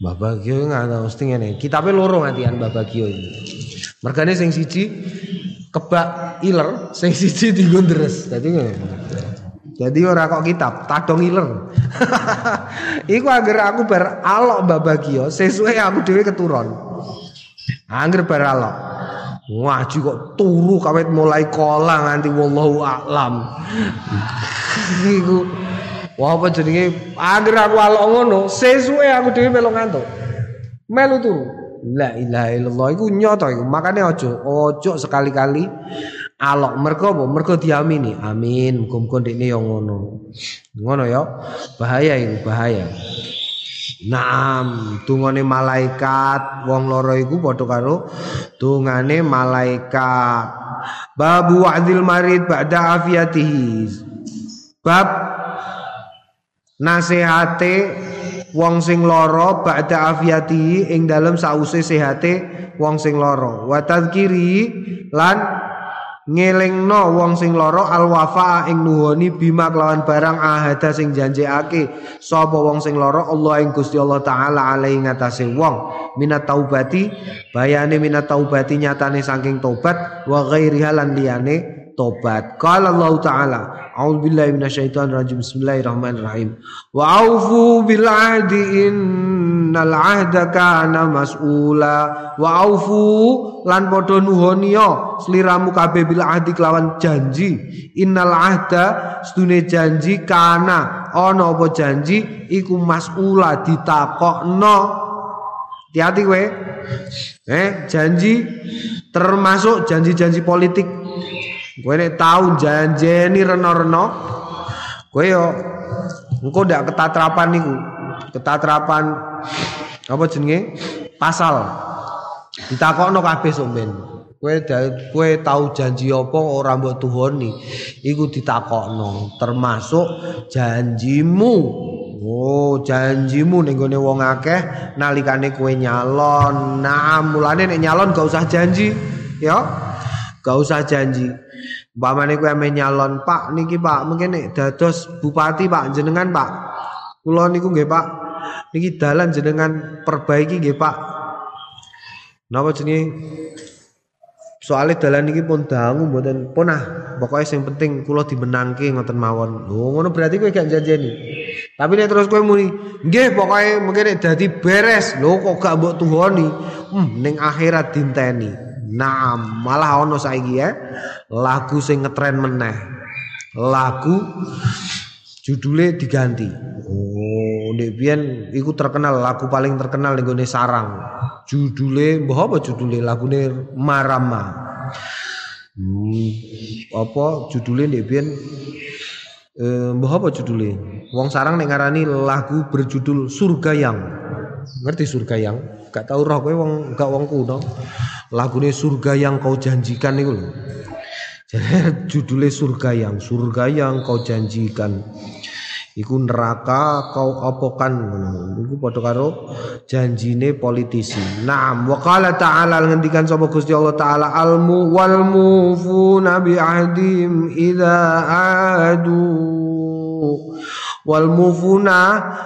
Mbah Bagio ngantos mesti ngene. Kitabe loro ngantian Mbah Bagio iki. Mergane sing siji kebak iler, sing siji dienggo ndres. Dadi ngene. Jadi ora kok kitab, tadong iler. [laughs] Iku agar aku bar alok babagio, sesuai aku dhewe keturun. Angger bar alok. Ngaji kok turu kawet mulai kola nganti wallahu a'lam. [laughs] Iku Wah apa jenenge agar aku alok ngono, sesuwe aku dhewe melu ngantuk. Melu turu. La ilaha illallah iku nyoto iku. Makane aja ojo sekali-kali alok mergo apa? Mergo diamini. Amin. Muga-muga ndekne yo ngono. Ngono ya. Bahaya iku, bahaya. Naam, tungane malaikat wong loro iku padha karo tungane malaikat. Babu wa'dil marid ba'da afiyatihi. Bab nasihate wong sing lara ba'da afiyatihi ing dalem sause sehate wong sing lara. Wa tadzkiri lan ngelingno wong sing lara alwafa ing nuhoni bima kelawan barang ahada sing janjekake sapa wong sing lara Allah ing Gusti Allah taala alai ngatasé wong minat taubati bayane minat taubati nyatane saking tobat wa ghairiha lan liyane tobat. Qala Allah Ta'ala, A'udzu billahi minasyaitonir rajim. Bismillahirrahmanirrahim. Wa aufu bil ahdi innal ahda kana mas'ula. Wa aufu lan padha nuhoniya sliramu kabeh bil ahdi kelawan janji. Innal ahda stune janji kana ana apa janji iku mas'ula ditakokno. Hati-hati kowe. Eh, janji termasuk janji-janji politik Kowe nek tau janjeni reno-reno, kowe yo engko ndak ketatrapan niku. Ketatrapan apa jenenge? Pasal. Ditakokno kabeh somben. Kowe kowe tau janji apa ora mbok tuhoni, iku ditakokno, termasuk janjimu. Oh, janjimu ning gone wong akeh nalikane kowe nyalon. Nah, mulane nek nyalon gak usah janji, ya. Gak usah janji. Umpamane kowe ame nyalon, Pak niki Pak, mungkin nek dados bupati Pak jenengan Pak. Kula niku nggih Pak. Niki dalan jenengan perbaiki nggih Pak. Napa jenenge? Soale dalan niki pun dangu mboten punah. Pokoke sing penting kula dimenangke ngoten mawon. Oh ngono berarti kowe gak janjeni. Tapi nek terus kowe muni, nggih pokoke mungkin nek dadi beres. Lho kok gak mbok tuhoni? Hmm ning akhirat dinteni. Nah, malah ono saiki ya lagu sing ngetren meneh. Lagu judulnya diganti. Oh, ndek biyen iku terkenal lagu paling terkenal ning gone sarang. Judulnya mbah apa judulnya lagune Marama. Hmm, apa judulnya ndek biyen eh apa judulnya? Wong sarang nek ngarani lagu berjudul Surga Yang. Ngerti Surga Yang? Gak tau roh kowe wong gak wong kuno lagune surga yang kau janjikan loh. [laughs] Jadi judulnya surga yang surga yang kau janjikan. Iku neraka kau apokan ngono. Iku padha karo janjine politisi. Naam wa qala ta'ala ngendikan sapa Gusti Allah taala almu wal mufuna bi ahdim idza adu wal mufuna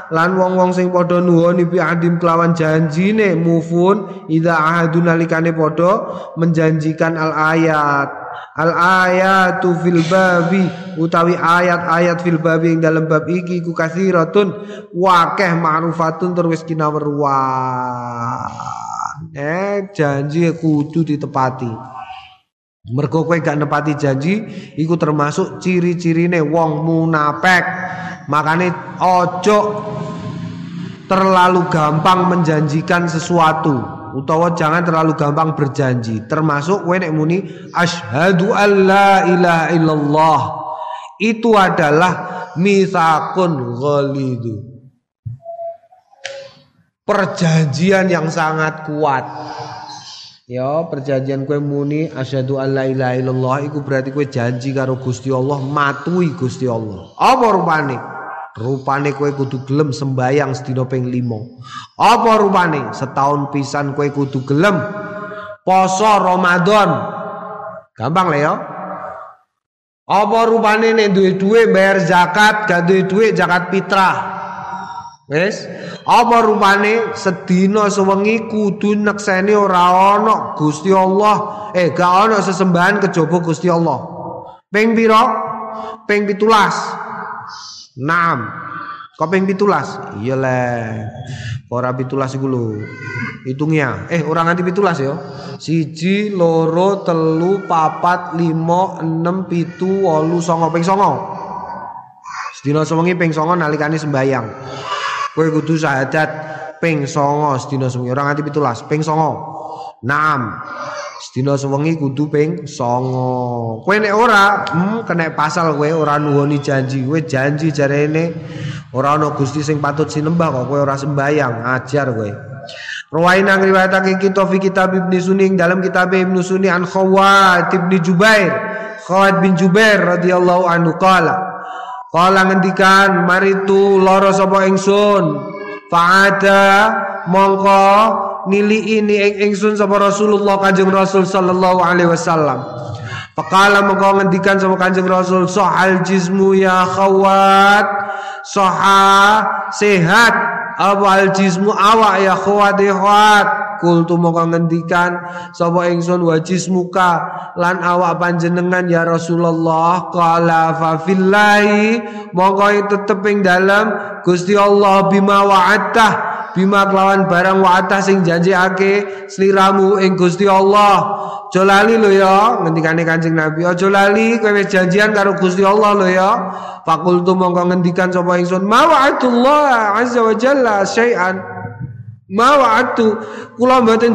lan wong-wong sing padha nuwuni bi adim kelawan janjine mufun idza ahadu nalikane padha menjanjikan al ayat al ayatu fil babi utawi ayat-ayat fil babi ing dalam bab iki ku kasiratun wakeh ma'rufatun terus kinaweruan eh janji kudu ditepati. Mergo kowe gak nepati janji iku termasuk ciri-cirine wong munafik. Makane ojo terlalu gampang menjanjikan sesuatu utawa jangan terlalu gampang berjanji. Termasuk kowe nek muni asyhadu alla ilaha illallah. Itu adalah mitsaqun ghalidu. Perjanjian yang sangat kuat. Ya, perjanjian kue muni asyhadu alla ilaha illallah iku berarti kue janji karo Gusti Allah matui Gusti Allah. Apa rupane? Rupane kue kudu gelem sembayang sedina ping 5. Apa rupane? Setahun pisan kue kudu gelem poso Ramadan. Gampang lah ya. Apa rupane nek duwe duwe bayar zakat, gak duwe duwe zakat fitrah. Wis, apa rupane sedina sewengi kudu nekseni ora ana Gusti Allah, eh gak ana sesembahan kejaba Gusti Allah. Ping pira? Ping 17. 6. Kok ping 17? Iya le. Ora 17 iku lho. Hitungnya. Eh ora nganti 17 ya. Siji, loro, telu, papat, limo, enem, pitu, wolu, songo, ping songo. Sedina sewengi ping 9 nalikane sembayang. Kowe kudu syahadat ping 9 sedina sewengi ora nganti 17, ping 9. Naam. Sedina sewengi kudu ping 9. Kowe nek ora, hmm, kena pasal kowe ora nuwuni janji. Kowe janji jarene ora ana Gusti sing patut sinembah kok kowe ora sembayang, ajar kowe. Rawaina ngriwayatake kita fi kitab Ibnu Suning dalam kitab Ibnu Sunni an Khawat Ibnu Jubair. Khawat bin Jubair radhiyallahu anhu qala. Qala ngendikan maritu lara sapa ingsun. Fa'ada mongko nili ini ing ingsun sapa Rasulullah Kanjeng Rasul sallallahu alaihi wasallam. Faqala mongko ngendikan sama Kanjeng Rasul sohal jismu ya khawat soha sehat. Awal jismu awak ya khawat ya khawat? Kultu mongko ngendikan sapa ingsun wa jismuka lan awak panjenengan ya Rasulullah. Qala fa fillahi mongko tetep ing dalem Gusti Allah bima wa'attah bima kelawan barang wa'atah sing janjiake sliramu ing Gusti Allah. Aja lali lho ya, ngendikane Kanjeng Nabi. Aja lali kowe janjian karo Gusti Allah lho ya. Fakultu mongko ngendikan sapa ingsun, "Ma wa'atullah azza wa jalla syai'an." Ma wa'atu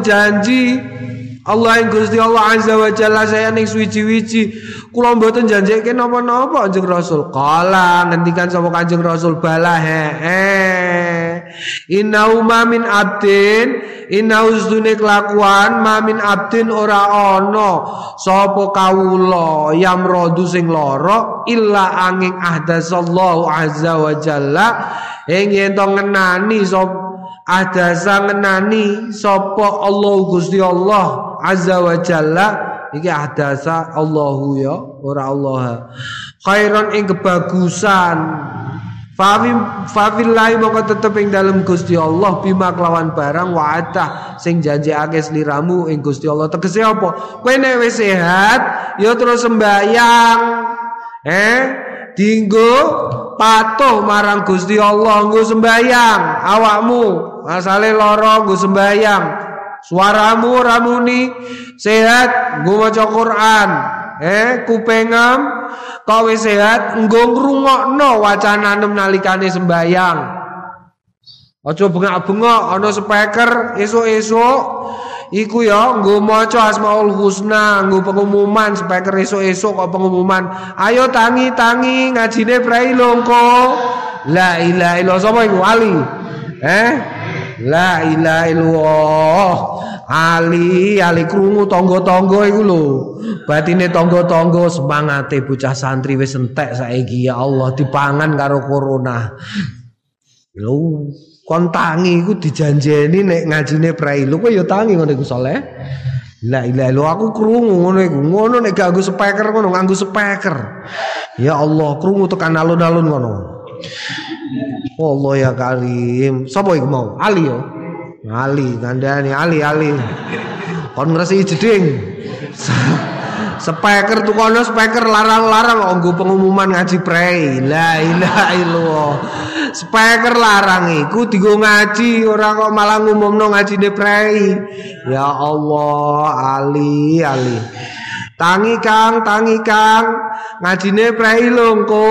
janji Allah yang Gusti Allah Azza wa Jalla saya ning suwi-wiji kula mboten janjeke napa-napa Kanjeng Rasul. Kala ngendikan sapa Kanjeng Rasul bala he. Inna ma min abdin inna uzdune kelakuan ma min abdin ora ana sapa kawula yamradu sing lara illa angin ahdasallahu azza wa jalla. Ing yen to ngenani sapa adasa ngenani sapa Allah Gusti Allah azza wa jalla. Iki adasa Allahu ya ora Allah. Khairan ing kebagusan Fawi fawillahi moko tetep ing dalem Gusti Allah bima kelawan barang wa'ata sing janjiake sliramu ing Gusti Allah. Tegese apa? Kowe nek wis sehat ya terus sembayang eh? Dinggo patuh marang Gusti Allah nggo sembayang awakmu asale lara nggo sembayang. Suaramu ramuni sehat nggo maca Quran eh kupengam wis sehat nggo ngrungokno wacananem nalikane sembayang. Aja bengak-bengok ana speaker esuk-esuk iku ya nggo maca Asmaul Husna, nggo pengumuman speaker esuk-esuk kok pengumuman. Ayo tangi-tangi ngajine prai longko. La ilaha illallah sapa iku Ali? Eh? La ilaha illallah. Ali, ali krungu tonggo-tonggo iku lho. Batine tonggo-tonggo semangate bocah santri wis entek saiki ya Allah dipangan karo corona. Lho, kon tangi iku dijanjeni nek ngajine prailu kok ya tangi ngono iku soleh. La ilaha illallah aku krungu ngono iku. Ngono nek gak nganggo speaker ngono nganggo speaker. Ya Allah, krungu tekan alun-alun ngono. Allah ya Karim. Sapa iku mau? Ali yo. Ali kandhani Ali Ali. Kon ngresi jeding. Speaker tuh kono speaker larang-larang nggo pengumuman ngaji prei. La ilaha illallah. Speaker larang iku digo ngaji ora kok malah ngumumno ngajine prei. Ya Allah, Ali Ali. Tangi Kang, tangi Kang. Ngajine prei lho engko.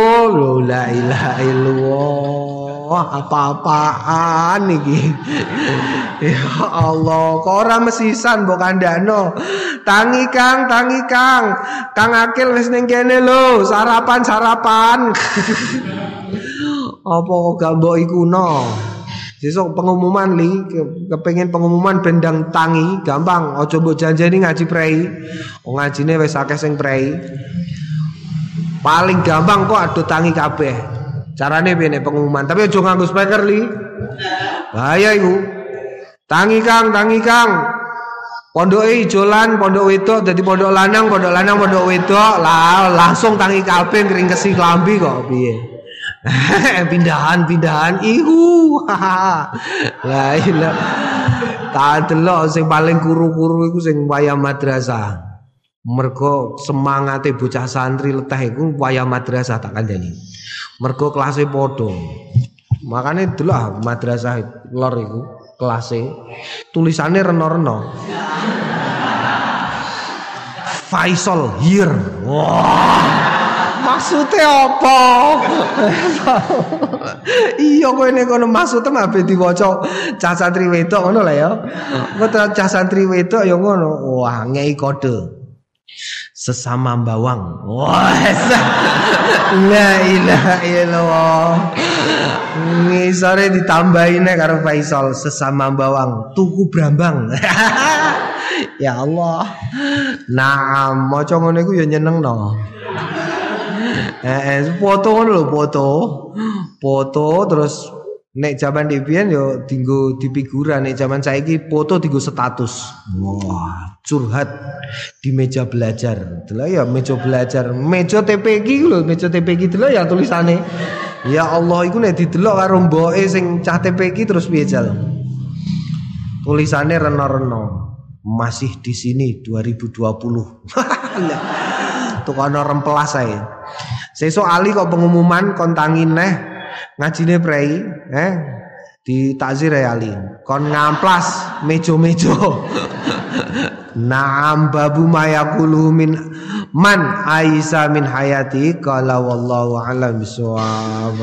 La ilaha illallah. Apa-apaan iki. ya Allah, kok ora mesisan mbok kandhano. Tangi Kang, tangi Kang. Kang Akil wis ning kene lho, sarapan-sarapan. [laughs] apa kok gak mbok iku no? Sesuk pengumuman li, kepengen pengumuman bendang tangi, gampang. Ojo mbok janjeni ngaji prei. Oh ngajine wis akeh sing prei. Paling gampang kok ado tangi kabeh. Carane piye pengumuman, tapi aja nganggo speaker li. Bahaya iku. Tangi Kang, tangi Kang. Pondoke ijolan, pondok wedok dadi pondok lanang, pondok lanang, pondok wedok, lah langsung tangi kabeh kringkesi klambi kok piye. [laughs] pindahan-pindahan ihu. [laughs] Lah ilah. Tak delok sing paling kuru-kuru iku sing wayah madrasah. Mergo semangate bocah santri leteh iku wayah madrasah tak kandhani. mergo kelasé padha makane delah madrasah lor iku kelasé tulisane reno-reno [laughs] Faisal here wah Maksudnya apa? iya kowe nek kono maksudnya mah ben diwaca cah santri wedok ngono lah ya. Kok cah santri wedok ya ngono. Wah, ngei kode. Sesama bawang. Wah. La ilaha illallah. Ngisore ditambahin karo Faisal sesama bawang tuku brambang. [laughs] ya Allah. Nah, maca ngono iku ya nyenengno. [laughs] Eh, eh foto ngono lho, foto. Foto terus nek zaman Debian yo tinggu di figuran nek zaman saiki foto tinggu status. Wah, curhat di meja belajar. Delok ya meja belajar, meja TPG lho, meja TPG delok ya tulisane. Ya Allah iku nek didelok karo mboke sing cah TPG terus piye jal? Tulisannya reno-reno masih di sini 2020. Tuh kono remplas saya. Sesuk ali kok pengumuman kontangin neh ngajine prei, eh di takzir ya ali. Kon ngamplas mejo-mejo. [laughs] Naam babu mayakulu min man Aisyah min hayati qala wallahu alam bisawab